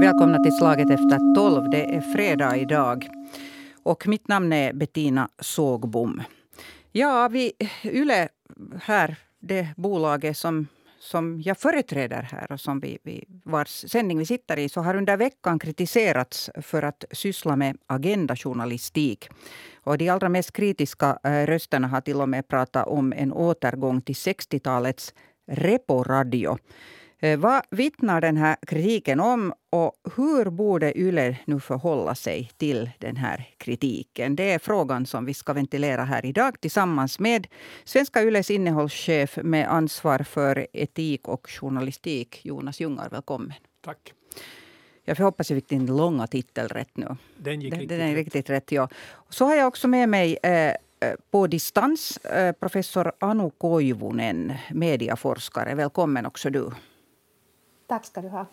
Välkomna till Slaget efter tolv. Det är fredag idag. Och mitt namn är Bettina Sågbom. Ja, vi, Yle här, det bolaget som, som jag företräder här och som vi, vi, vars sändning vi sitter i, så har under veckan kritiserats för att syssla med agendajournalistik. Och de allra mest kritiska eh, rösterna har till och med pratat om en återgång till 60-talets reporadio. Eh, vad vittnar den här kritiken om och hur borde Yle nu förhålla sig till den här kritiken? Det är frågan som vi ska ventilera här idag tillsammans med Svenska Yles innehållschef med ansvar för etik och journalistik, Jonas Ljungar. Välkommen. Tack. Jag hoppas jag fick din långa titel rätt nu. Den gick den, riktigt, den är riktigt rätt. Ja. Så har jag också med mig eh, på distans eh, professor Anu Koivunen, mediaforskare. Välkommen också du. Tack ska du ha.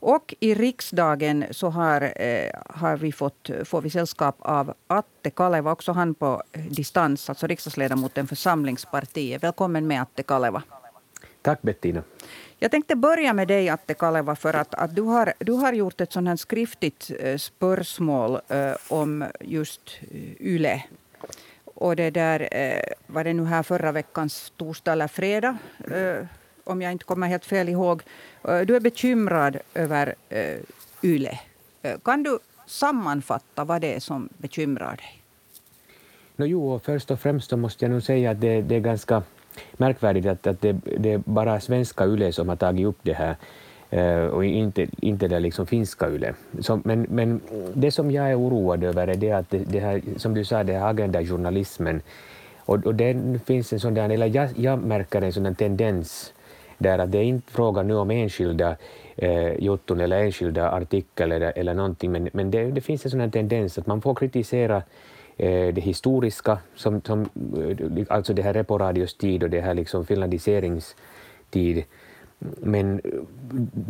Och i riksdagen så har, eh, har vi fått, får vi sällskap av Atte Kaleva, också han på distans, alltså riksdagsledamoten för Samlingspartiet. Välkommen med Atte Kaleva. Tack Bettina. Jag tänkte börja med dig Atte Kaleva för att, att du, har, du har gjort ett sånt här skriftligt eh, spörsmål eh, om just YLE. Och det där eh, var det nu här förra veckans torsdag eller fredag eh, om jag inte kommer helt fel ihåg. Eh, du är bekymrad över eh, YLE. Eh, kan du sammanfatta vad det är som bekymrar dig? No, jo, först och främst så måste jag nog säga att det, det är ganska märkvärdigt att, att det, det är bara svenska YLE som har tagit upp det här eh, och inte, inte det liksom finska YLE. Så, men, men det som jag är oroad över är det att det, det här, som du sa, det här agendajournalismen och, och den finns en sån där, eller jag, jag märker en sån tendens där att det är inte fråga nu om enskilda eh, jotton eller enskilda artiklar eller, eller någonting, men, men det, det finns en sån här tendens att man får kritisera eh, det historiska, som, som, eh, alltså det här reporadios tid och det här liksom finlandiseringstid. Men eh,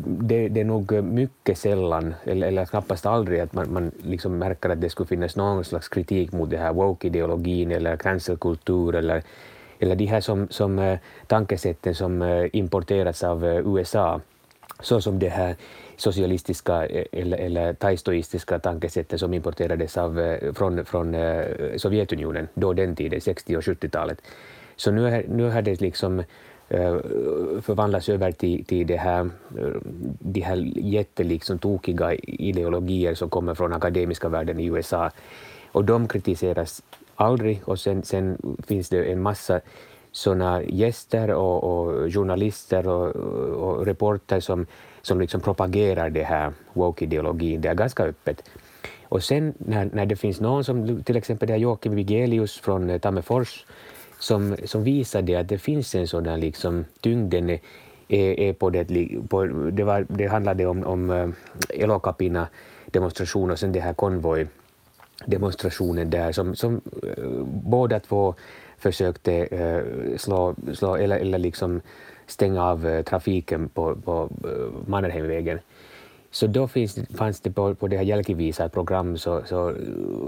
det, det är nog mycket sällan, eller, eller knappast aldrig, att man, man liksom märker att det skulle finnas någon slags kritik mot det här woke-ideologin eller cancelkultur eller, eller de här som, som eh, tankesätten som eh, importerats av eh, USA, så som det här socialistiska eller, eller taistoistiska tankesättet som importerades av, från, från Sovjetunionen, då den tiden, 60 och 70-talet. Så nu, är, nu har det liksom förvandlas förvandlats över till, till det här, de här jättetokiga tokiga ideologier som kommer från akademiska världen i USA. Och de kritiseras aldrig och sen, sen finns det en massa såna gäster och, och journalister och, och reporter som, som liksom propagerar det här woke-ideologin. Det är ganska öppet. Och sen när, när det finns någon som till exempel det här Joakim Vigelius från eh, Tammerfors som, som visar det att det finns en sådan liksom tyngden är, eh, är, eh, på det, på, det, var, det handlade om, om Elokapina demonstration och sen det här konvoj demonstrationen där som, som eh, båda två försökte eh, slå, slå eller, eller liksom stänga av eh, trafiken på, på eh, Mannerheimvägen. Så då finns, fanns det på, på det här Jälkivisa program så, så eh,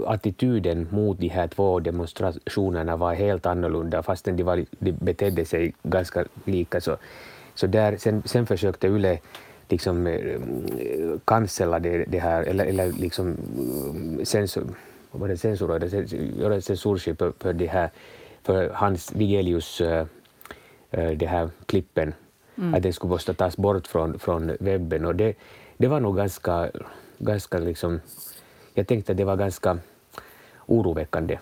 attityden mot de här två demonstrationerna var helt annorlunda fastän de, var, de betedde sig ganska lika. Så, så där, sen, sen försökte Yle liksom eh, cancella det, det här eller, eller liksom eh, censur, vad det, censurera, cens- göra censurskip för, för det här för Hans Vigelius eh, det här klippen, att det skulle måste tas bort från, från webben. Och det, det var nog ganska, ganska liksom, jag tänkte att det var ganska oroväckande.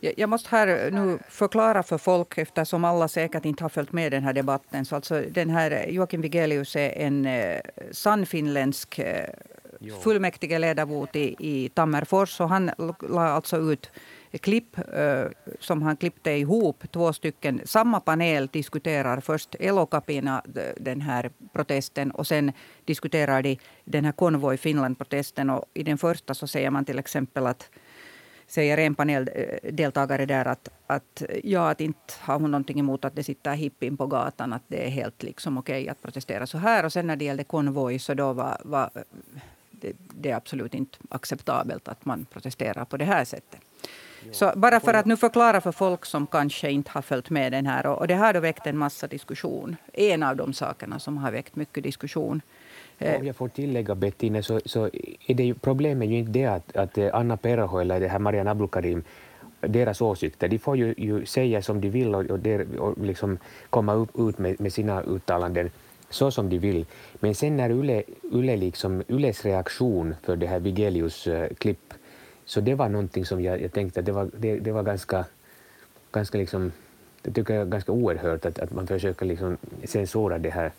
Jag måste här nu förklara för folk, eftersom alla säkert inte har följt med den här debatten. Så alltså, den här Joakim Vigelius är en eh, sann finländsk eh, fullmäktige ledamot i, i Tammerfors. Och han la alltså ut klipp eh, som han klippte ihop. Två stycken. Samma panel diskuterar först Elokapina, den här protesten, och sen diskuterar de den här Konvoj Finland-protesten. Och I den första så säger man till exempel att säger en paneldeltagare där att, att ja, att inte har hon någonting emot att det sitter hippin på gatan, att det är helt liksom okej att protestera så här. Och sen när det gällde konvoj så då var, var det, det är absolut inte acceptabelt att man protesterar på det här sättet. Så bara för att nu förklara för folk som kanske inte har följt med den här. Och det har då väckt en massa diskussion. En av de sakerna som har väckt mycket diskussion. Eh, Om jag får tillägga Bettina, så, så är det ju, problemet är ju inte det att, att eh, Anna Perho eller det här Marianne Abdulkarim deras åsikter. De får ju, ju säga som de vill och, och, der, och liksom komma upp, ut med, med, sina uttalanden så som de vill. Men sen när Yle, Yle liksom, Yles reaktion för det här Vigelius uh, klipp, så det var någonting som jag, jag tänkte att det var, det, det var ganska, ganska liksom, det tycker jag är ganska oerhört att, att man försöker liksom censura det här,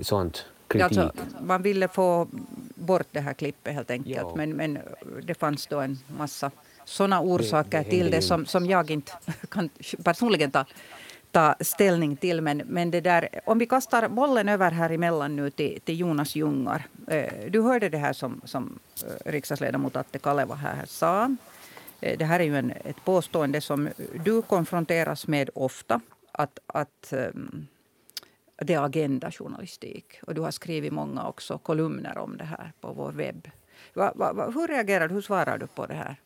sånt kritik. Alltså, man ville få bort det här klippet helt enkelt, men, men det fanns då en massa sådana orsaker det, det till det som, som jag inte kan personligen ta, ta ställning till. Men, men det där, om vi kastar bollen över här emellan nu till, till Jonas Jungar. Eh, du hörde det här som, som eh, riksdagsledamot Atte Kaleva här sa. Eh, det här är ju en, ett påstående som du konfronteras med ofta. Att, att ehm, det är agendajournalistik. Och du har skrivit många också kolumner om det här på vår webb. Va, va, hur reagerar du? Hur svarar du på det här?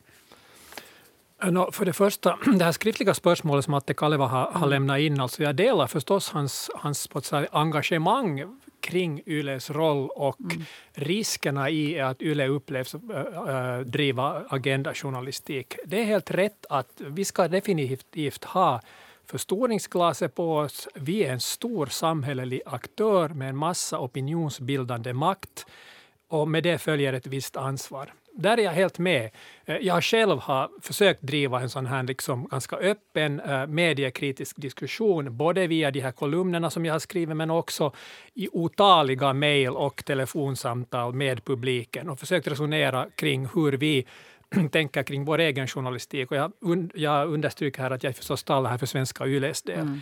No, för det första, det här skriftliga spörsmålet som Atte Kaleva har, har mm. lämnat in, alltså jag delar förstås hans, hans på säga, engagemang kring Yles roll och mm. riskerna i att Yle upplevs äh, driva agendajournalistik. Det är helt rätt att vi ska definitivt ha förstoringsglaset på oss. Vi är en stor samhällelig aktör med en massa opinionsbildande makt och med det följer ett visst ansvar där är jag helt med. Eh, jag själv har försökt driva en sån här liksom ganska öppen eh, mediekritisk diskussion, både via de här kolumnerna som jag har skrivit, men också i otaliga mejl och telefonsamtal med publiken och försökt resonera kring hur vi tänker kring vår egen journalistik. Och jag, jag understryker här att jag förstås talar här för Svenska Yles del. Mm.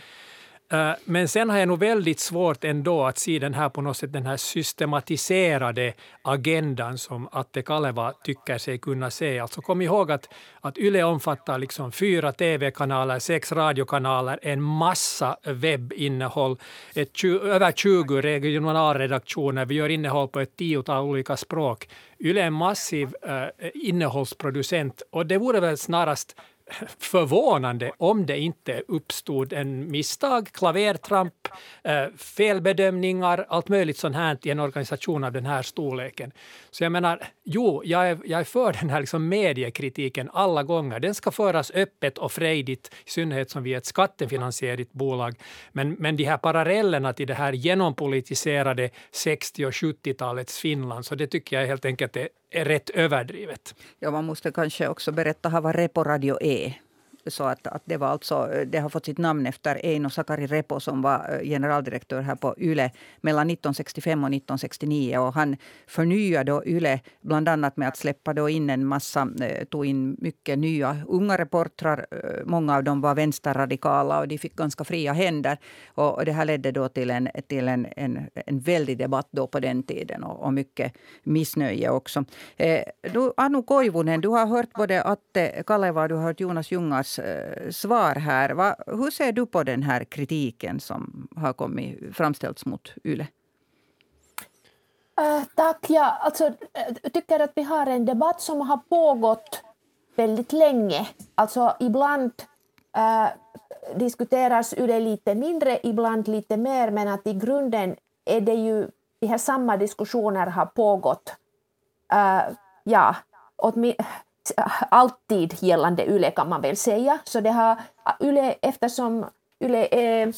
Eh, men sen har jag nog väldigt svårt ändå att se den här på något sätt den här systematiserade agendan som Atte Kaleva tycker sig kunna se. Alltså kom ihåg att, att YLE omfattar liksom fyra tv-kanaler, sex radiokanaler, en massa webbinnehåll, ett, över 20 regionalredaktioner. Vi gör innehåll på ett tiotal olika språk. YLE är en massiv uh, innehållsproducent och det vore väl snarast förvånande om det inte uppstod en misstag, klavertramp, eh, felbedömningar, allt möjligt sånt här i en organisation av den här storleken. Så jag menar, jo, jag är, jag är för den här liksom mediekritiken alla gånger. Den ska föras öppet och frejdigt, i synnerhet som vi är ett skattefinansierat bolag. Men, men de här parallellerna till det här genompolitiserade 60 och 70-talets Finland, så det tycker jag helt enkelt är är rätt överdrivet. Ja, man måste kanske också berätta vad Reporadio är. there. Så att, att det, var alltså, det har fått sitt namn efter Eino Sakari Repo som var eh, generaldirektör här på Yle mellan 1965 och 1969. Och han förnyade då Yle bland annat med att släppa då in en massa, eh, tog in mycket nya unga reportrar. Eh, många av dem var vänsterradikala och de fick ganska fria händer. Och det här ledde då till en, till en, en, en väldig debatt då på den tiden och, och mycket missnöje också. Eh, du, Anu Koivunen, du har hört både Atte Kaleva och du har hört Jonas Jungas Eh, svar här. Va, hur ser du på den här kritiken som har kommit, framställts mot Yle? Uh, tack. Jag alltså, eh, tycker att vi har en debatt som har pågått väldigt länge. Alltså ibland uh, diskuteras Yle lite mindre, ibland lite mer, men att i grunden är det ju de här samma diskussioner har pågått uh, ja, Äh, alltid gällande YLE kan man väl säga. Så det har äh, YLE, eftersom YLE är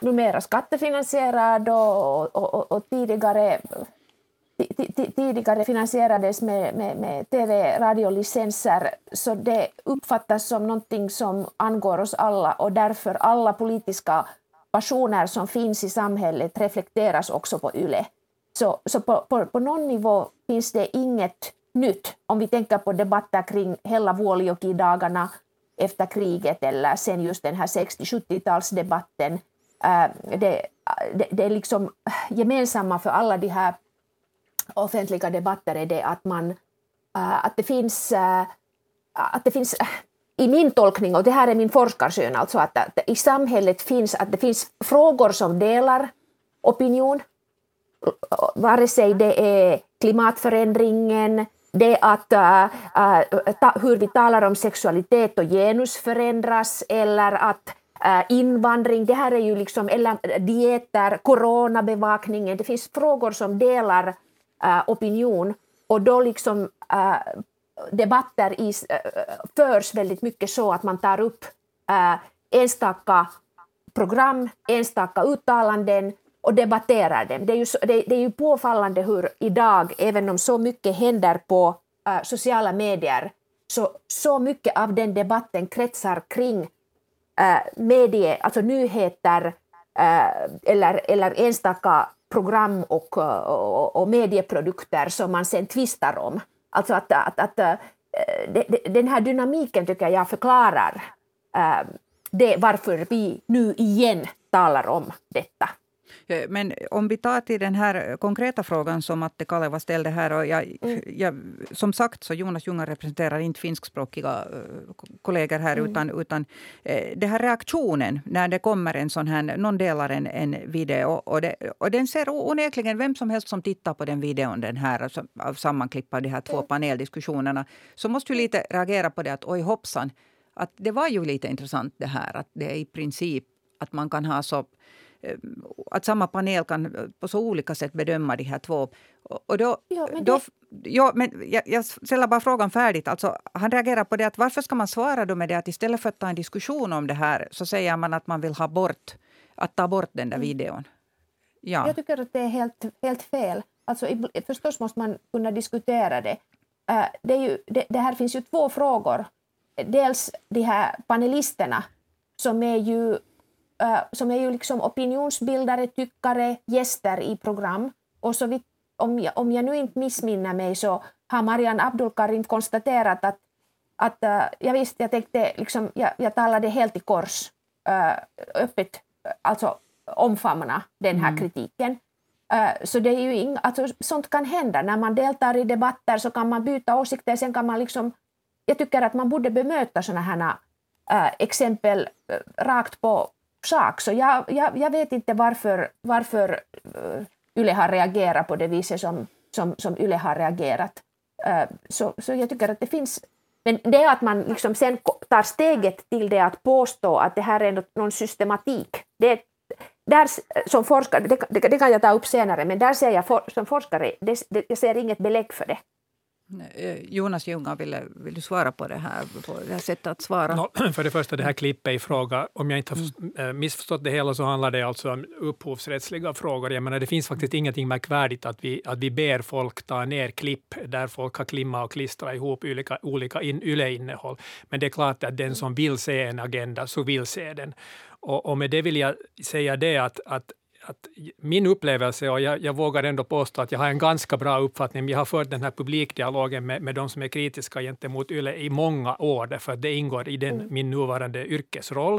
numera skattefinansierad och, och, och, och tidigare tidigare finansierades med, med, med tv radiolicenser så det uppfattas som någonting som angår oss alla och därför alla politiska passioner som finns i samhället reflekteras också på YLE. Så, så på, på, på någon nivå finns det inget nytt. Om vi tänker på debatter kring hela Vuolijoki-dagarna efter kriget eller sen just den här 60-70-talsdebatten. Äh, det, det, det är liksom äh, gemensamma för alla de här offentliga debatter är det att, man, äh, att det finns, att det finns i min tolkning, och det här är min forskarsyn, alltså att, att i samhället finns, att det finns frågor som delar opinion, vare sig det är klimatförändringen, det att äh, äh, ta, hur vi talar om sexualitet och genus förändras eller att äh, invandring, det här är ju liksom, eller äh, dieter, coronabevakningen, det finns frågor som delar opinion och då liksom debatter i, förs väldigt mycket så att man tar upp enstaka program, enstaka uttalanden och debatterar dem. Det är, ju, det, det är ju påfallande hur idag, även om så mycket händer på uh, sociala medier, så, så mycket av den debatten kretsar kring uh, medie, alltså nyheter uh, eller, eller enstaka program och, och, och medieprodukter som man sen tvistar om. Alltså att, att, att den här dynamiken tycker jag förklarar det varför vi nu igen talar om detta. Eh, men om vi tar till den här konkreta frågan som Atte Kaleva ställde här. Och jag, mm. jag, som sagt, så Jonas Junga representerar inte finskspråkiga eh, kollegor här. Mm. Utan, utan eh, det här reaktionen när det kommer en sån här, någon delar en, en video. Och, det, och den ser onekligen, vem som helst som tittar på den videon, den här alltså, av sammanklipp av de här två mm. paneldiskussionerna, så måste ju lite reagera på det att oj hoppsan, att det var ju lite intressant det här att det är i princip att man kan ha så att samma panel kan på så olika sätt bedöma de här två. Och då, ja, men, det... ja, men jag, jag ställer bara frågan färdigt. Alltså, han reagerar på det att varför ska man svara då med det att istället för att ta en diskussion om det här så säger man att man vill ha bort, att ta bort den där mm. videon. Ja. Jag tycker att det är helt, helt fel. Alltså, förstås måste man kunna diskutera det. Uh, det, ju, det, det här finns ju två frågor. Dels de här panelisterna som är ju som är ju liksom opinionsbildare, tyckare, gäster i program. Och så vitt, om, jag, om jag nu inte missminner mig så har Marianne Abdulkarim konstaterat att, att uh, jag visste, jag tänkte liksom, jag, jag talade helt i kors, uh, öppet, alltså omfamna den här mm. kritiken. Uh, så det är ju ing, alltså, sånt kan hända. När man deltar i debatter så kan man byta åsikter, sen kan man liksom jag tycker att man borde bemöta sådana här exempel rakt på, sak. Så jag, jag, jag vet inte varför, varför eh, Yle har reagerat på det viset som, som, som Yle har reagerat. Eh, så, så jag tycker att det finns... Men det att man liksom sen tar steget till det att påstå att det här är någon systematik, det, där, som forskare, det, det, det, kan jag ta upp senare, men där ser jag for, som forskare, det, det, jag ser inget belägg för det. Eh, Jonas Ljunga, vill, vill du svara på det här, på det här sättet att svara? No, för det första, det här klippet i fråga, om jag inte har mm. Eh, missförstått det hela så handlar det alltså om upphovsrättsliga frågor. Jag menar, det finns faktiskt ingenting märkvärdigt att vi, att vi ber folk ta ner klipp där folk har klimmat och klistrat ihop olika, olika in, YLE-innehåll. Men det är klart att den som vill se en agenda så vill se den. Och, och med det vill jag säga det att, att att min upplevelse, och jag, jag, vågar ändå påstå att jag har en ganska bra uppfattning, jag har fört den här publikdialogen med, med de som är kritiska gentemot YLE i många år, därför att det ingår i den, mm. min nuvarande yrkesroll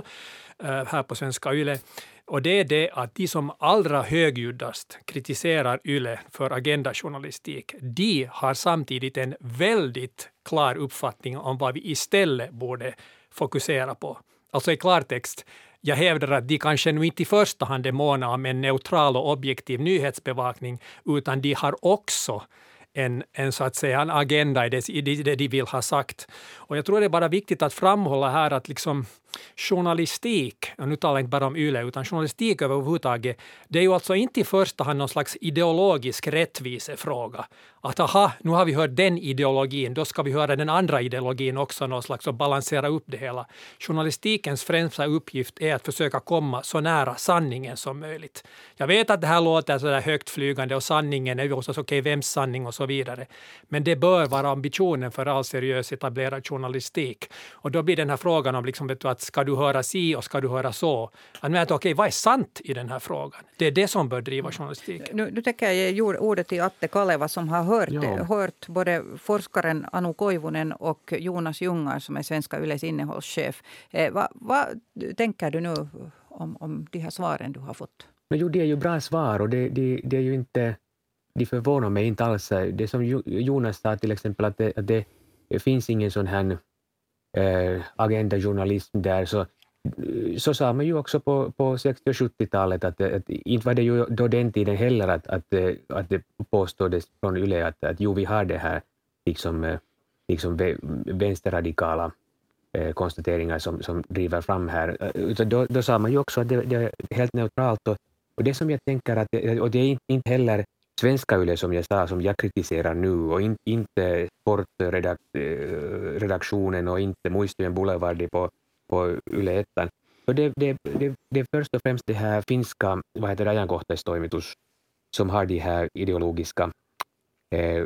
uh, här på Svenska YLE. Och det är det att de som allra högljuddast kritiserar YLE för agendajournalistik, de har samtidigt en väldigt klar uppfattning om vad vi istället borde fokusera på. Alltså i klartext, jag hävdar att de kanske nu inte i första hand är måna om en neutral och objektiv nyhetsbevakning, utan de har också en, en, så att säga, en agenda i det, i det de vill ha sagt. Och jag tror det är bara viktigt att framhålla här att liksom, journalistik, och nu talar jag inte bara om YLE, utan journalistik överhuvudtaget, det är ju alltså inte i första hand någon slags ideologisk rättvisefråga. Att aha, nu har vi hört den ideologin, då ska vi höra den andra ideologin också, någon slags och balansera upp det hela. Journalistikens främsta uppgift är att försöka komma så nära sanningen som möjligt. Jag vet att det här låter så där högtflygande och sanningen är ju också okej, okay, vems sanning och så vidare. Men det bör vara ambitionen för all seriös etablerad journalistik. Och då blir den här frågan om liksom, vet du, att ska du höra si och ska du höra så? Att okej, okay, vad är sant i den här frågan? Det är det som bör driva journalistiken. Nu, nu tänker jag ge ordet till Atte Kaleva som har hört, ja. hört både forskaren Anu Koivunen och Jonas Jungar som är Svenska Yles innehållschef. Eh, vad, vad tänker du nu om, om de här svaren du har fått? Men jo, det är ju bra svar och det, det, det är ju inte... De förvånar mig inte alls. Det som Jonas sa till exempel att det, att det finns ingen sån här eh, agendajournalism där, så, eh, så sa man ju också på, på 60 och 70-talet att, eh, att inte var det ju då den tiden heller att, att, eh, att det påståddes från YLE att, att jo, vi har det här liksom, liksom vänsterradikala konstateringar som, som driver fram här. Då, då sa man ju också att det, det är helt neutralt och, och det som jag tänker att, och det är inte heller svenska Yle som jag sa, som jag kritiserar nu och in, inte sportredaktionen eh, och inte Muistien Boulevardi på, på Yle 1. Det, det, det, det är först och främst det här finska vad heter det, ajankohtaistoimitus som har de här ideologiska eh,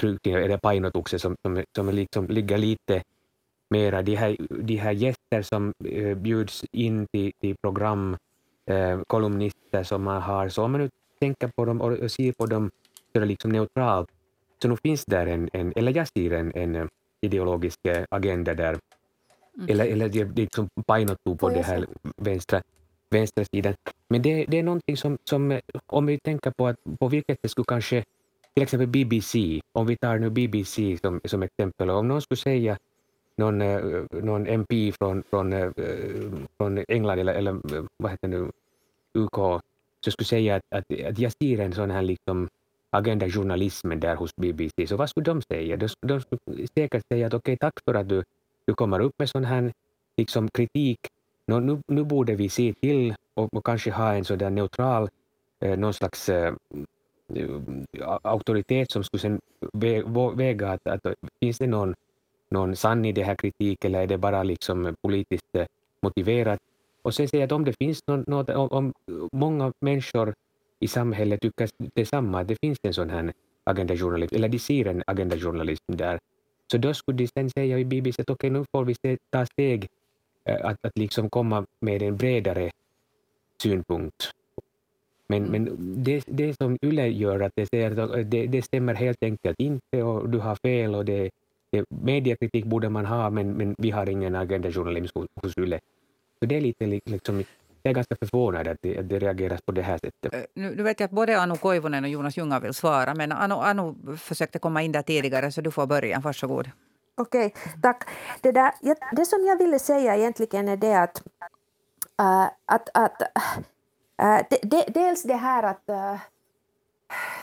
tryckningar, eller painotukset som, som, som liksom ligger lite mera de här, de här gäster som eh, bjuds in till, till program, eh, kolumnister som man har, så om tänker på dem och ser på dem så är liksom neutralt, så nu finns där en, en eller jag ser en, en ideologisk agenda där, mm. eller, eller det liksom painottuu på det här vänstra, vänstra sidan. Men det, det är någonting som, som, om vi tänker på att på vilket det skulle kanske, till exempel BBC, om vi tar nu BBC som, som exempel, om någon skulle säga någon, eh, någon MP från, från, eh, från England eller, eller vad heter det nu, UK, så skulle säga att, att, att jag ser en sån här liksom agenda-journalism där hos BBC, så vad skulle de säga? De, de skulle säkert säga att okej, okay, tack för att du, du kommer upp med sån här liksom kritik. Nå, nu, nu borde vi se till och, och kanske ha en sån där neutral, eh, någon slags eh, eh auktoritet som skulle sen väga att, att finns det någon någon sann i det här kritik eller är det bara liksom politiskt eh, motiverat? Och sen säger jag att om det finns något, om, om många människor i samhället tycker detsamma, att det finns en sån här agendajournalism, eller de ser en agendajournalism där, så då skulle de sen säga i BBC att okej, okay, nu får vi se, ta steg eh, att, att liksom komma med en bredare synpunkt. Men, mm. men det, det som Yle gör, att det, säger att det, det stämmer helt enkelt inte och du har fel och det, mediekritik borde man ha, men, men vi har ingen agendajournalism hos Yle. Så det är lite liksom, jag är ganska förvånad att det, att det reageras på det här sättet. Nu, nu vet jag att både Anu Koivunen och Jonas Junga vill svara, men Anu, Anu försökte komma in där tidigare, så du får börja. Varsågod. Okej, okay, tack. Det, där, det som jag ville säga egentligen är det att, uh, att, att uh, de, de, dels det här att, uh,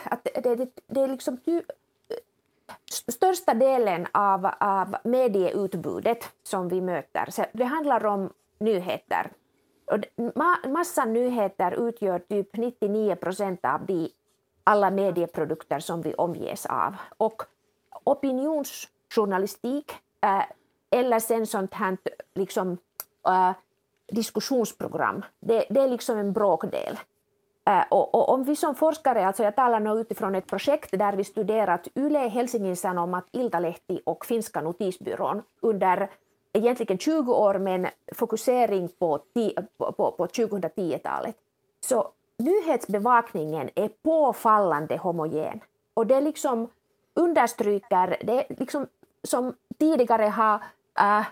att det, det, det är liksom största delen av, av medieutbudet som vi möter, så det handlar om nyheter. Och massa nyheter utgör typ 99 procent av de alla medieprodukter som vi omges av. Och opinionsjournalistik äh, eller sen sånt här liksom, äh, diskussionsprogram, det, det, är liksom en bråkdel. Äh, och, och, om vi som forskare, alltså jag talar nu utifrån ett projekt där vi studerat Yle, Helsingin Sanomat, Iltalehti och Finska notisbyrån under egentligen 20 år med en fokusering på, på, på, på 2010-talet. Så nyhetsbevakningen är påfallande homogen. Och det liksom understryker, det liksom, som tidigare har äh,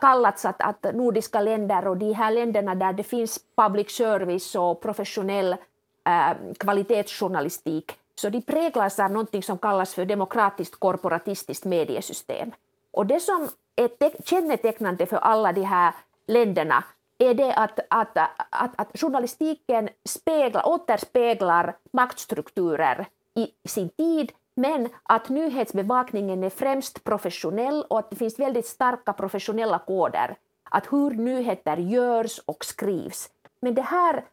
kallats att, att nordiska länder och de här länderna där det finns public service och professionell äh, kvalitetsjournalistik, så de präglas av något som kallas för demokratiskt korporatistiskt mediesystem. Och det som ett kännetecknande för alla de här länderna är det att, att, att, att journalistiken speglar, återspeglar maktstrukturer i sin tid men att nyhetsbevakningen är främst professionell och att det finns väldigt starka professionella koder. Att hur nyheter görs och skrivs. Men det här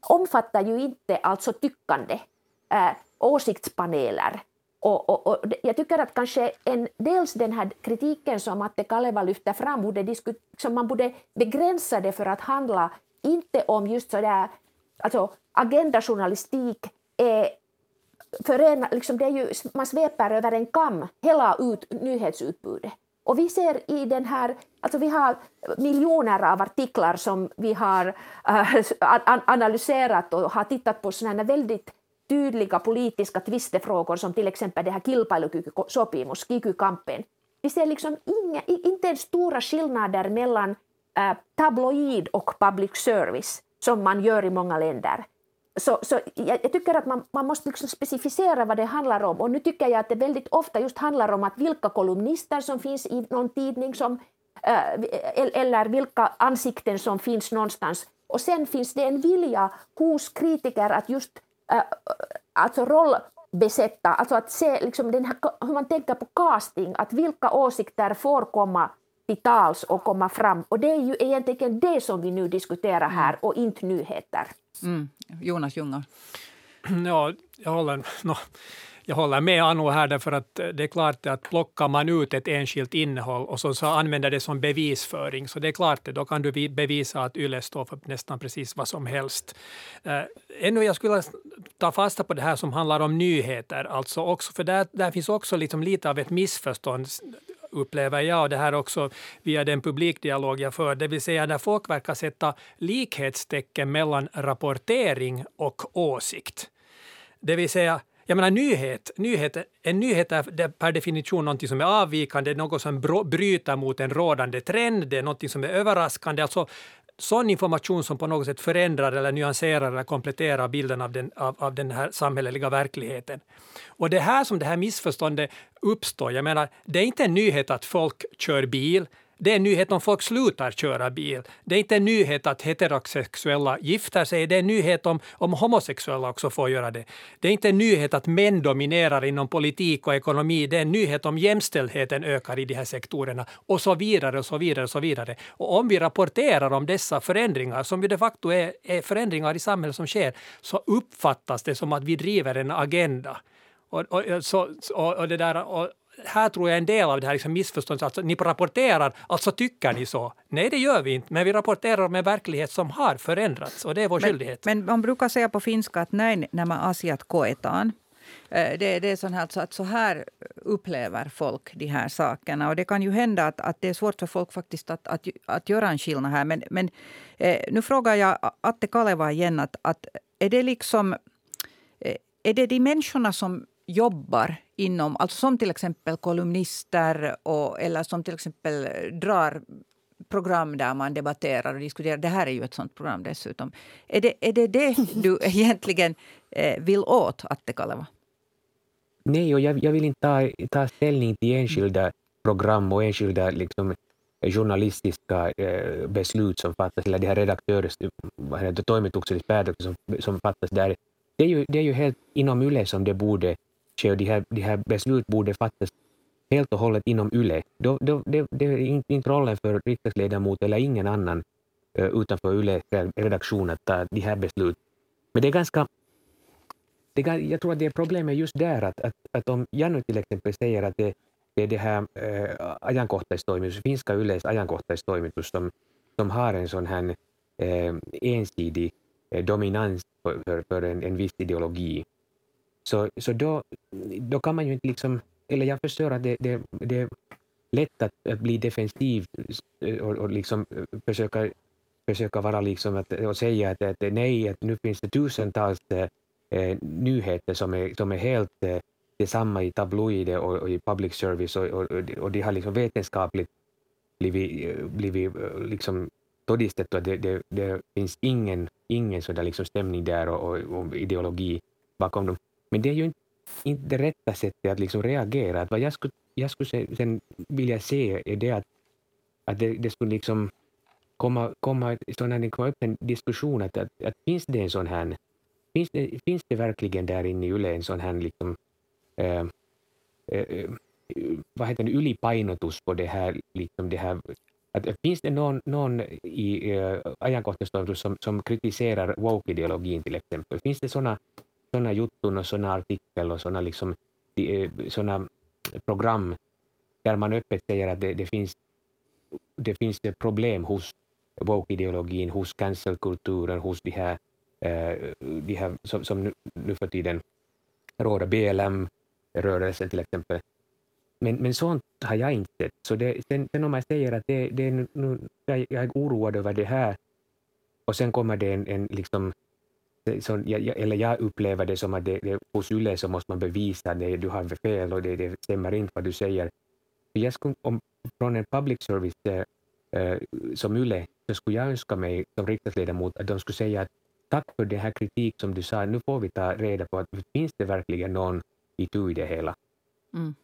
omfattar ju inte alltså tyckande, äh, åsiktspaneler. Och, och, och, jag tycker att kanske en, dels den här kritiken som Atte Kaleva lyfter fram, borde som man borde begränsa det för att handla inte om just sådär, alltså agendajournalistik är förena, liksom det är ju, man sveper över en kam hela ut, nyhetsutbudet. Och vi ser i den här, alltså vi har miljoner av artiklar som vi har äh, analyserat och har tittat på sådana väldigt tydliga politiska tvistefrågor som till exempel det här kilpailukykysopimus, kikykampen. Vi ser liksom inga, inte ens stora skillnader mellan äh, tabloid och public service som man gör i många länder. Så, så jag, jag, tycker att man, man måste liksom specificera vad det handlar om. Och nu tycker jag att det väldigt ofta just handlar om att vilka kolumnister som finns i någon tidning som, äh, e, eller vilka ansikten som finns någonstans. Och sen finns det en vilja hos kritiker att just äh, alltså roll, besätta, alltså att se liksom den här, hur man tänker på casting, att vilka åsikter får komma till tals och komma fram. Och det är ju egentligen det som vi nu diskuterar här och inte nyheter. Mm. Jonas Ljungar. Ja, jag håller, no, jag håller med Anu här, därför att eh, det är klart att plockar man ut ett enskilt innehåll och så, så använder det som bevisföring, så det är klart att då kan du bevisa att YLE står för nästan precis vad som helst. Äh, ännu jag skulle ta fasta på det här som handlar om nyheter, alltså också, för där, där finns också liksom lite av ett missförstånd upplever jag, och det här också via den publikdialog jag för, det vill säga när folk verkar sätta likhetstecken mellan rapportering och åsikt. Det vill säga, jag menar nyhet, nyhet, en nyhet är per definition något som är avvikande, något som bryter mot en rådande trend, det är något som är överraskande. Alltså, sån information som på något sätt förändrar eller nyanserar eller kompletterar bilden av den, av, av den här samhälleliga verkligheten. Och det är här som det här missförståndet uppstår. Jag menar, det är inte en nyhet att folk kör bil. Det är en nyhet om folk slutar köra bil. Det är inte en nyhet att heterosexuella gifter sig. Det är en nyhet om, om homosexuella också får göra det. Det är inte en nyhet att män dominerar inom politik och ekonomi. Det är en nyhet om jämställdheten ökar i de här sektorerna och så vidare och så vidare och så vidare. Och om vi rapporterar om dessa förändringar, som ju de facto är, är förändringar i samhället som sker, så uppfattas det som att vi driver en agenda. Och, och, så, och, och, det där, och här tror jag en del av det här liksom missförståndet, alltså ni rapporterar, alltså tycker ni så? Nej, det gör vi inte, men vi rapporterar om en verklighet som har förändrats och det är vår men, skyldighet. Men man brukar säga på finska att näin nämä asiat koetaan. Eh, det, det är sån här, alltså att så här upplever folk de här sakerna. Och det kan ju hända att, att det är svårt för folk faktiskt att, att, att göra en skillnad här. Men, men eh, nu frågar jag Atte Kaleva igen. Att, att är det liksom... Eh, är det de människorna som jobbar inom, alltså som till exempel kolumnister och, eller som till exempel drar program där man debatterar och diskuterar. Det här är ju ett sånt program dessutom. Är det är det, det du egentligen eh, vill åt, Atte Kaleva? Nej, och jag, jag, vill inte ta, ta ställning till enskilda program och enskilda liksom, journalistiska eh, beslut som fattas, eller de här redaktörs, toimituksellista som, som fattas där. Det är, ju, det är ju helt inom YLE som det borde och de här, de här beslut borde fattas helt och hållet inom YLE. Då, då, det, det är inte rollen för riksdagsledamot eller ingen annan eh, utanför YLE redaktion att ta de här beslut. Men det är ganska... Det, jag tror att det är problemet just där att, att, att om Janne till exempel säger att det, det är det här äh, ajankohtaistoimitus, finska Yles ajankohtaistoimitus som, som har en sån här äh, ensidig äh, dominans för, för, för en, en viss ideologi. Så, så då, då kan man ju inte liksom, eller jag förstår att det, det, det är lätt att, att bli defensiv eh, och, och liksom eh, försöka, försöka vara liksom att, och säga att, att nej, att nu finns det tusentals eh, eh, nyheter som är, som är helt eh, detsamma i tabloider och, och, i public service och, och, och de har liksom vetenskapligt blivit, blivit liksom todistettu att det, det, det, finns ingen, ingen sådär liksom stämning där och, och, och ideologi bakom dem. Men det är ju inte, inte det rätta sättet att liksom reagera. Att vad jag skulle, jag skulle sen vilja se är det att, att det, det skulle liksom komma, komma, sån komma upp en diskussion att, att, att, finns det en sån här Finns det, finns det verkligen där inne i YLE en sån här liksom, äh, äh, vad heter det, ylipainotus på det här, liksom det här att, finns det någon, någon i äh, ajankohtaistoimitus som, som kritiserar woke-ideologin till exempel? Finns det sådana sådana jutton och sådana artiklar och sådana liksom, eh, såna program där man öppet säger att det, det finns, det finns problem hos woke-ideologin, hos cancelkulturen, hos de här, eh, de här som, som nu, nu för tiden råder, BLM-rörelsen till exempel. Men, men sånt har jag inte sett. Så det, sen, sen om man säger att det, det är nu, jag är oroad över det här och sen kommer det en, en liksom så jag, eller jag upplever det som att det, det, hos YLE så måste man bevisa att du har fel och det, det stämmer inte vad du säger. Jag skulle, om, från en public service eh, eh, som YLE så skulle jag önska mig som riksdagsledamot att de skulle säga att tack för den här kritik som du sa, nu får vi ta reda på att finns det verkligen någon i i det hela. Mm.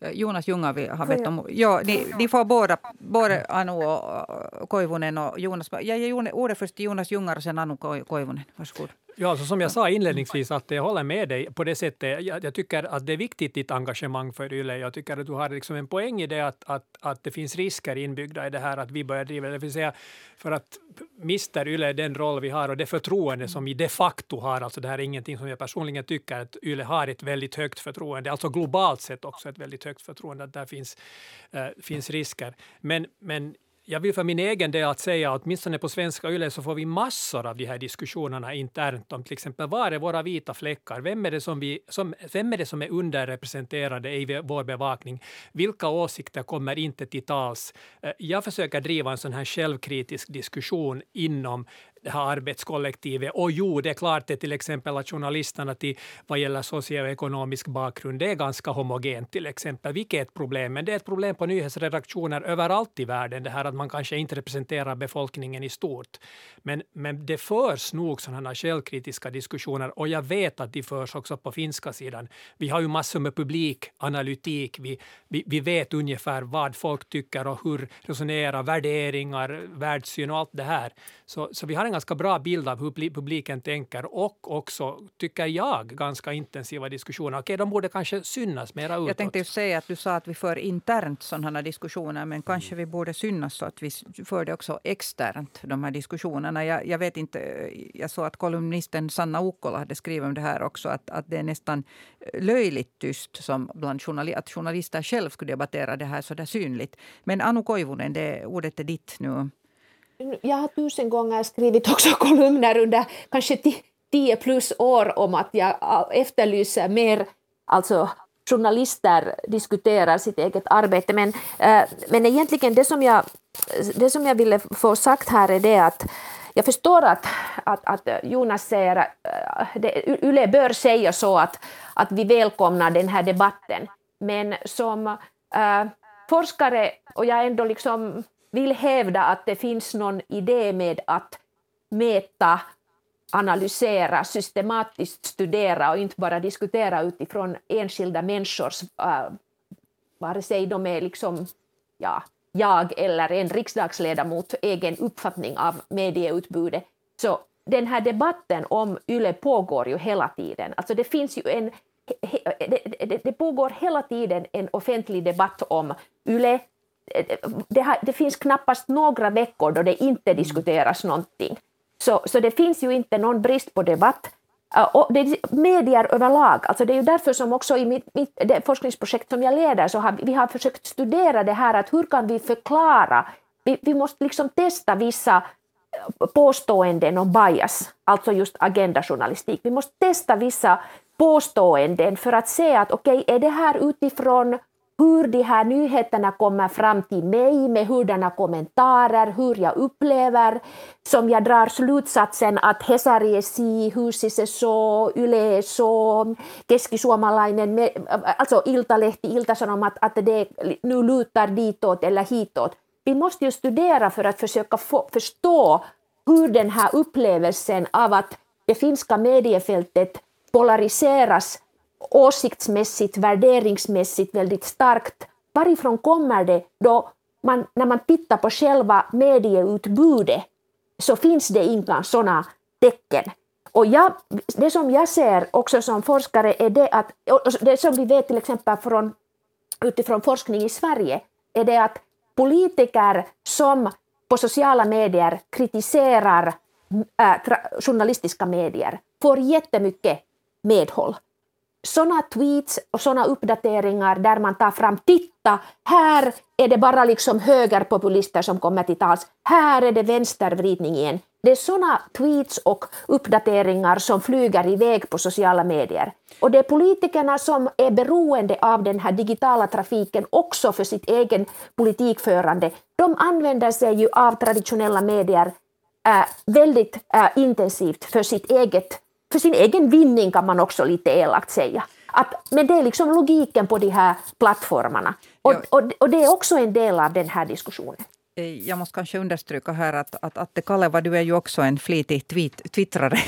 Eh, Jonas Jungavi har bett om... Ja, ni, ni får båda, både Anu och Koivunen och Jonas. Jag ger ordet först till Jonas Jungar och sen Anu Koivunen. Varsågod. Ja, alltså som jag sa inledningsvis, att jag håller med dig på det sättet. Jag, jag, tycker att det är viktigt ditt engagemang för YLE. Jag tycker att du har liksom en poäng i det att, att, att det finns risker inbyggda i det här att vi börjar driva det. vill säga, för att mister YLE den roll vi har och det förtroende som vi de facto har, alltså det här är ingenting som jag personligen tycker, att YLE har ett väldigt högt förtroende, alltså globalt sett också ett väldigt högt förtroende, att där finns, äh, finns risker. Men, men jag vill för min egen del att säga att åtminstone på svenska YLE så får vi massor av de här diskussionerna internt om till exempel var är våra vita fläckar? Vem är det som, vi, som, vem är, det som är underrepresenterade i vår bevakning? Vilka åsikter kommer inte till tals? Eh, jag försöker driva en sån här självkritisk diskussion inom det här arbetskollektivet. Och jo, det är klart det till exempel att journalisterna till, vad gäller socioekonomisk bakgrund, det är ganska homogent till exempel, vilket är ett problem. Men det är ett problem på nyhetsredaktioner överallt i världen, det här att man kanske inte representerar befolkningen i stort. Men, men det förs nog sådana källkritiska diskussioner och jag vet att de förs också på finska sidan. Vi har ju massor med publikanalytik. vi, vi, vi vet ungefär vad folk tycker och hur resonerar, värderingar, världssyn och allt det här. Så, så vi har en ganska bra bild av hur publiken tänker och också, tycker jag, ganska intensiva diskussioner. Okej, de borde kanske synas mera utåt. Jag tänkte just säga att du sa att vi för internt sådana diskussioner, men kanske vi borde synas så att vi för det också externt, de här diskussionerna. Jag, jag vet inte, jag såg att kolumnisten Sanna Ukkola hade skrivit om det här också, att, att det är nästan löjligt tyst som bland journali att journalister själv skulle debattera det här så där synligt. Men Anu Koivunen, det, ordet är ditt nu jag har tusen gånger skrivit också kolumner under kanske tio plus år om att jag efterlyser mer alltså journalister diskuterar sitt eget arbete. Men, äh, men egentligen det som, jag, det som jag ville få sagt här är det att jag förstår att, att, att Jonas säger eh, att Yle bör säga så att, att vi välkomnar den här debatten. Men som äh, forskare, och jag ändå liksom vill hävda att det finns någon idé med att mäta, analysera, systematiskt studera och inte bara diskutera utifrån enskilda människors, äh, vare sig de är liksom, ja, jag eller en riksdagsledamot egen uppfattning av medieutbudet. Så den här debatten om YLE pågår ju hela tiden. Alltså det finns ju en det, det, det, pågår hela tiden en offentlig debatt om YLE, det, har, det, finns knappast några veckor då det inte diskuteras någonting. Så, så det finns ju inte någon brist på debatt. Och det, medier överlag, alltså det är ju därför som också i mitt, mitt det forskningsprojekt som jag leder så har vi har försökt studera det här att hur kan vi förklara, vi, vi måste liksom testa vissa eh, påståenden om bias, alltså just agendajournalistik. Vi måste testa vissa påståenden för att se att okej, okay, är det här utifrån hur de här nyheterna kommer fram till mig med hurdana kommentarer, hur jag upplever, som jag drar slutsatsen att Hesari är si, Husis är så, Yle är så, Keskisuomalainen, alltså Iltalehti, Iltasanomat, att det nu lutar ditåt eller hitåt. Vi måste ju studera för att försöka få, förstå hur den här upplevelsen av att det finska mediefältet polariseras åsiktsmässigt, värderingsmässigt väldigt starkt. Varifrån kommer det då man, när man tittar på själva medieutbudet så finns det inga sådana tecken. Och jag, det som jag ser också som forskare är det att, det som vi vet till exempel från, utifrån forskning i Sverige, är det att politiker som på sociala medier kritiserar äh, journalistiska medier får jättemycket medhåll sådana tweets och sådana uppdateringar där man tar fram titta, här är det bara liksom högerpopulister som kommer till tals, här är det vänstervridning igen. Det är sådana tweets och uppdateringar som flyger iväg på sociala medier. Och det är politikerna som är beroende av den här digitala trafiken också för sitt egen politikförande. De använder sig ju av traditionella medier äh, väldigt äh, intensivt för sitt eget för sin egen vinning kan man också lite elakt säga. Att, men det är liksom logiken på de här plattformarna. Och, och, och det är också en del av den här diskussionen. Eh, jag måste kanske understryka här att, att Atte Kaleva, du är ju också en flitig tweet, twittrare.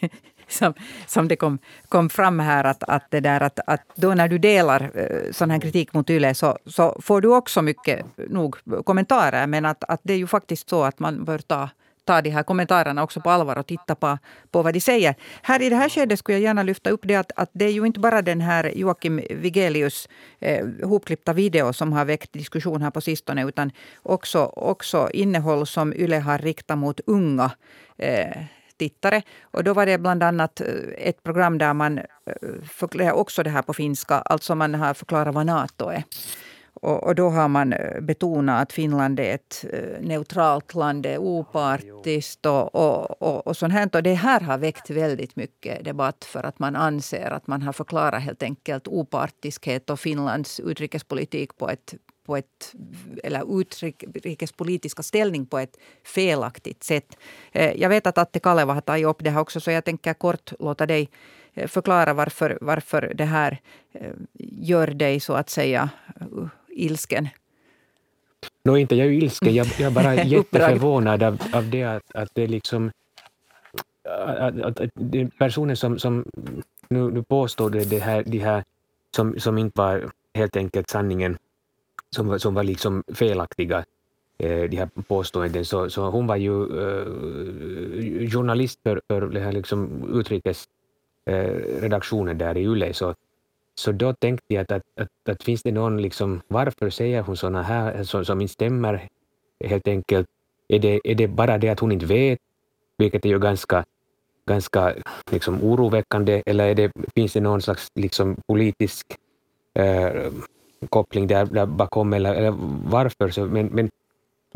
som, som det kom, kom fram här, att, att, det där, att, att då när du delar eh, sån här kritik mot YLE så, så får du också mycket nog kommentarer. Men att, att det är ju faktiskt så att man bör ta ta de här kommentarerna också på allvar och titta på, på vad de säger. Här i det här skedet skulle jag gärna lyfta upp det att, att det är ju inte bara den här Joakim Vigelius eh, hopklippta video som har väckt diskussion här på sistone utan också, också innehåll som Yle har riktat mot unga eh, tittare. Och då var det bland annat eh, ett program där man eh, förklarar också det här på finska, alltså man har förklarat vad Nato är. Och, och, då har man eh, betonat att Finland är ett eh, neutralt land, är opartiskt och, och, och, och sånt här. Och det här har väckt väldigt mycket debatt för att man anser att man har förklarat helt enkelt opartiskhet och Finlands utrikespolitik på ett på ett, eller utrikespolitiska ställning på ett felaktigt sätt. Eh, jag vet att Atte Kaleva har tagit upp det här också, så jag tänker kort låta dig förklara varför, varför det här gör dig så att säga uh, ilsken. Nå, inte jag är ilsken, jag, jag är bara jätteförvånad av, av det att, att det liksom att, att, att personen som, som nu, nu påstår det, det här, de här som, som inte var helt enkelt sanningen som, som var liksom felaktiga, eh, de här påståenden, så, så hon var ju eh, journalist för, för den här liksom utrikesredaktionen eh, där i Yle, så, så då tänkte jag att, att, att, att finns det någon, liksom, varför säger hon sådana här eh, som, som inte stämmer helt enkelt? Är det, är det bara det att hon inte vet, vilket är ju ganska ganska liksom, oroväckande, eller är det, finns det någon slags liksom, politisk eh, koppling där, där bakom eller, eller varför. Så, men, men,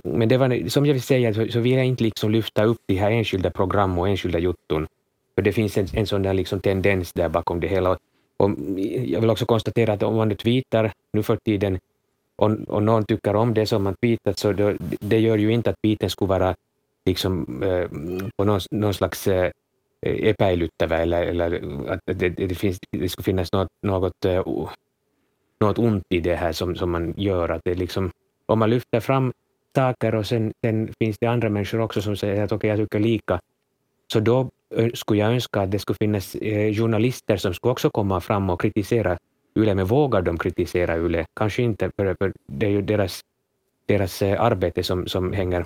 men det var, som jag vill säga så, så vill jag inte liksom lyfta upp de här enskilda program och enskilda jotton. För det finns en, en sån där liksom tendens där bakom det hela. Och jag vill också konstatera att om man nu tweetar nu för tiden och, och någon tycker om det som man tweetat så det, det gör ju inte att tweeten skulle vara liksom, eh, på någon, någon slags eh, epäilyttävä eller, eller att det, det, finns, det skulle finnas något, något eh, något ont i det här som, som man gör. Att det liksom, om man lyfter fram saker och sen, sen finns det andra människor också som säger att okej, okay, jag tycker lika, så då skulle jag önska att det skulle finnas eh, journalister som skulle också komma fram och kritisera Yle, men vågar de kritisera Yle? Kanske inte, för, det är ju deras, deras eh, arbete som, som hänger,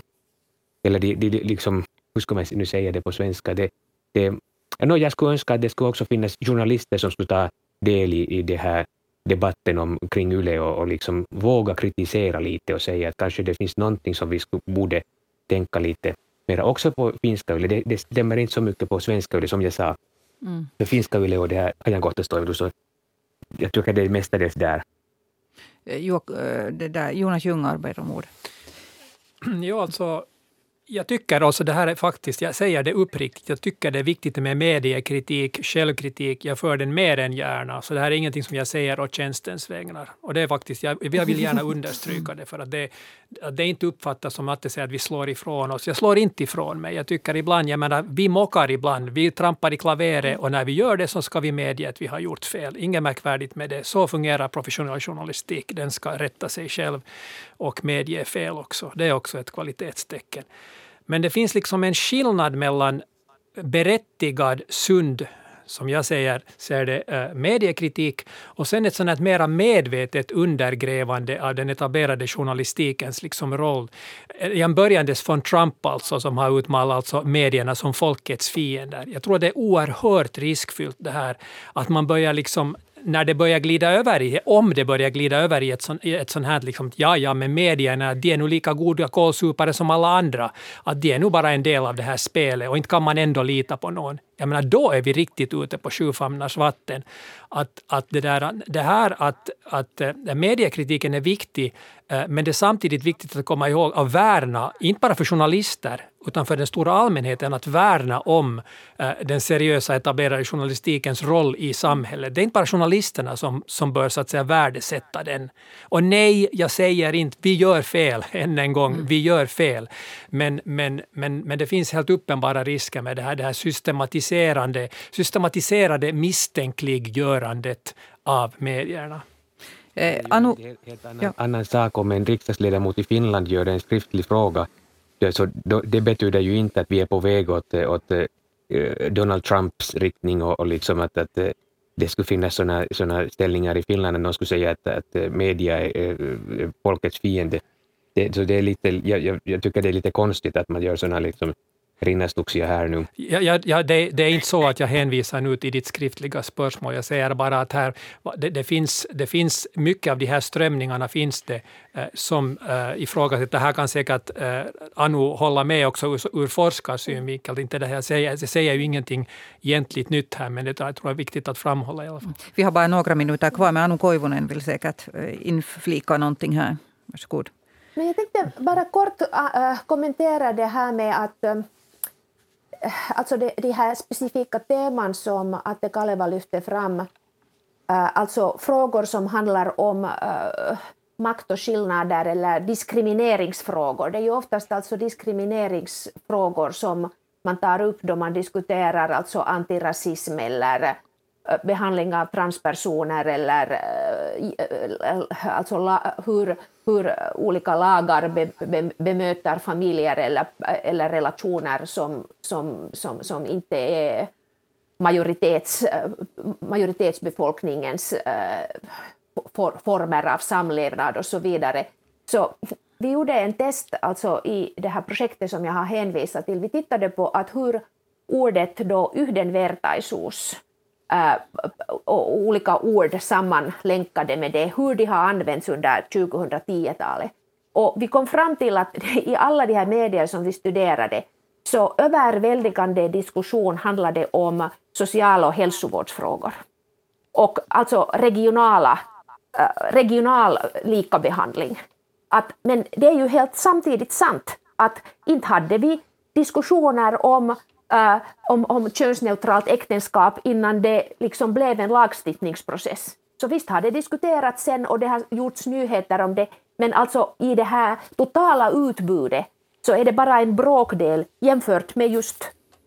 eller de, de, liksom, hur ska man nu säga det på svenska? Det, det, no, jag skulle önska att det skulle också finnas journalister som skulle ta del i, i det här debatten om, kring Yle och, och liksom våga kritisera lite och säga att kanske det finns någonting som vi skulle, borde tänka lite mer också på finska Yle. Det, det stämmer inte så mycket på svenska Yle som jag sa. Mm. För finska Yle och det här ajankohtastoimitus, så jag tycker det är mestadels där. Eh, jo, eh, det där Jonas Ljung arbetar om ordet. Ja, alltså jag tycker alltså det här är faktiskt, jag säger det uppriktigt, jag tycker det är viktigt med mediekritik, självkritik. Jag för den mer än gärna. Så det här är ingenting som jag säger å tjänstens vägnar. Och det är faktiskt, jag, jag vill gärna understryka det, för att det, att det inte uppfattas som att det säger att vi slår ifrån oss. Jag slår inte ifrån mig. Jag tycker ibland, jag menar, vi mockar ibland, vi trampar i klaveret och när vi gör det så ska vi medge att vi har gjort fel. Inget märkvärdigt med det. Så fungerar professionell journalistik. Den ska rätta sig själv och medge fel också. Det är också ett kvalitetstecken. Men det finns liksom en skillnad mellan berättigad, sund som jag säger, ser det, eh, mediekritik och sen ett sånt mera medvetet undergrävande av den etablerade journalistikens liksom roll. Eh, jag börjandes från Trump alltså, som har utmålat alltså medierna som folkets fiender. Jag tror det är oerhört riskfyllt det här att man börjar liksom när det börjar glida över i, om det börjar glida över i ett, sånt, ett sånt här, liksom, ja, ja, men medierna, de är nog lika goda kålsupare som alla andra. Att de är nog bara en del av det här spelet och inte kan man ändå lita på någon. Jag menar, då är vi riktigt ute på sjufamnars vatten. Att, att det, där, det här att, att eh, mediekritiken är viktig, eh, men det är samtidigt viktigt att komma ihåg att värna, inte bara för journalister, utan för den stora allmänheten att värna om äh, den seriösa etablerade journalistikens roll i samhället. Det är inte bara journalisterna som, som bör så att säga värdesätta den. Och nej, jag säger inte vi gör fel, än en gång, mm. vi gör fel. Men, men, men, men det finns helt uppenbara risker med det här, det här systematiserande, systematiserade misstänkliggörandet av medierna. Eh, Anu, det är en helt annan, ja. annan sak om en riksdagsledamot i Finland gör en skriftlig fråga så det betyder ju inte att vi är på väg åt, åt eh, Donald Trumps riktning och, och liksom att, att eh, det skulle finnas sådana såna ställningar i Finland att någon skulle säga att, att eh, media är folkets fiende. Det, så det är lite, jag, jag, tycker det är lite konstigt att man gör sådana liksom rinnastuksia här nu. Ja, ja, ja det, det, är inte så att jag hänvisar nu till ditt skriftliga spörsmål. Jag säger bara att här, det, det finns, det finns mycket av de här strömningarna finns det eh, som eh, ifrågasätter. Det här kan säkert eh, Anu hålla med också ur, ur forskarsynvinkel. Inte det här säger, det säger ju ingenting egentligt nytt här, men det jag tror jag är viktigt att framhålla i alla fall. Vi har bara några minuter kvar, men Anu Koivunen vill säkert eh, inflika någonting här. Varsågod. Men jag tänkte bara kort äh, kommentera det här med att äh, alltså det, de här specifika teman som Atte Kaleva lyfte fram, äh, alltså frågor som handlar om äh, makt och skillnader eller diskrimineringsfrågor. Det är ju oftast alltså diskrimineringsfrågor som man tar upp då man diskuterar alltså antirasism eller behandling av transpersoner eller alltså hur, hur olika lagar be, be, bemöter familjer eller, eller relationer som, som, som, som inte är majoritets, majoritetsbefolkningens for, former av samlevnad och så vidare. Så vi gjorde en test alltså i det här projektet som jag har hänvisat till. Vi tittade på att hur ordet då yhdenvertaisuus Äh, och olika ord sammanlänkade med det, hur de har använts under 2010-talet. Och vi kom fram till att i alla de här medier som vi studerade så överväldigande diskussion handlade om sociala och hälsovårdsfrågor. Och alltså regionala, äh, regional likabehandling. Att, men det är ju helt samtidigt sant att inte hade vi diskussioner om äh, om, om könsneutralt äktenskap innan det liksom blev en lagstiftningsprocess. Så visst har det diskuterats sen och det har gjorts nyheter om det, men alltså i det här totala utbudet så är det bara en bråkdel jämfört med just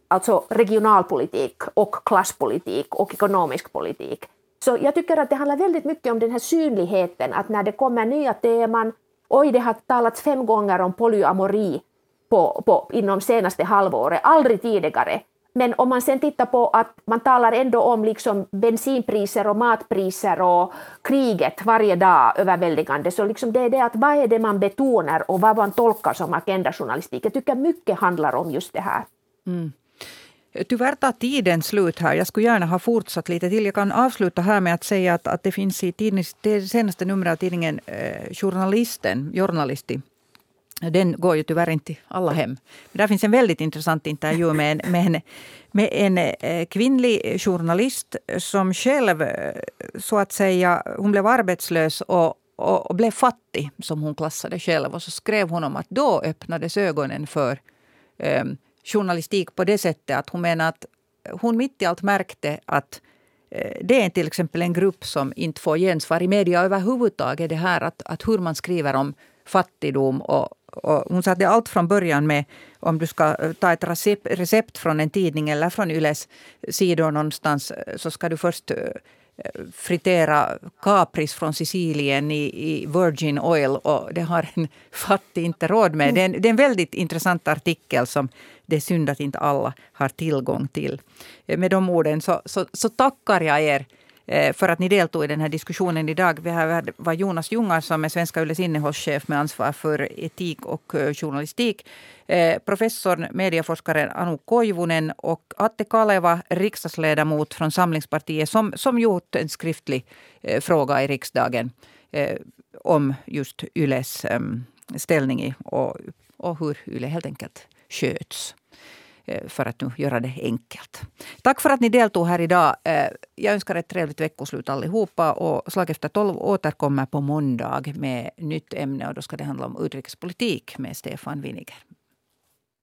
alltså regionalpolitik och klasspolitik och ekonomisk politik. Så jag tycker att det handlar väldigt mycket om den här synligheten, att när det kommer nya teman, oj det har talats fem gånger om polyamori på, på, inom senaste halvåret, aldrig tidigare. Men om man sen tittar på att man talar ändå om liksom bensinpriser och matpriser och kriget varje dag överväldigande, så liksom det är det att vad är det man betonar och vad man tolkar som agendajournalistik. Jag tycker mycket handlar om just det här. Mm. Tyvärr tar tiden slut här. Jag skulle gärna ha fortsatt lite till. Jag kan avsluta här med att säga att, att det finns i tidnings, det senaste numret av tidningen eh, Journalisten, Journalisti, den går ju tyvärr inte alla hem. Men där finns en väldigt intressant intervju med en, med en, med en eh, kvinnlig journalist som själv eh, så att säga, hon blev arbetslös och, och, och blev fattig, som hon klassade själv. Och så skrev hon om att då öppnades ögonen för eh, journalistik på det sättet att hon menar att hon mitt i allt märkte att eh, det är till exempel en grupp som inte får gensvar i media överhuvudtaget. Det här att, att hur man skriver om fattigdom och, och hon sa att det är allt från början med om du ska eh, ta ett recept, från en tidning eller från Yles sidor någonstans eh, så ska du först eh, fritera kapris från Sicilien i, i, Virgin Oil och det har en fattig inte råd med. Det är, en, det är en väldigt intressant artikel som det är synd att inte alla har tillgång till. Med de orden så, så, så tackar jag er Eh, för att ni deltog i den här diskussionen idag. Vi var Jonas Jungar som är Svenska Yles innehållschef med ansvar för etik och eh, journalistik. Eh, professorn, medieforskaren Anu Koivunen och Atte Kaleva, riksdagsledamot från Samlingspartiet som, som gjort en skriftlig fråga i riksdagen om just Yles ehm, ställning och, och hur Yle helt enkelt sköts. Eh, för att nu göra det enkelt. Tack för att ni deltog här idag. Eh, jag önskar ett trevligt veckoslut allihopa. Och Slag efter tolv återkommer på måndag med nytt ämne. och Då ska det handla om utrikespolitik med Stefan Winiger.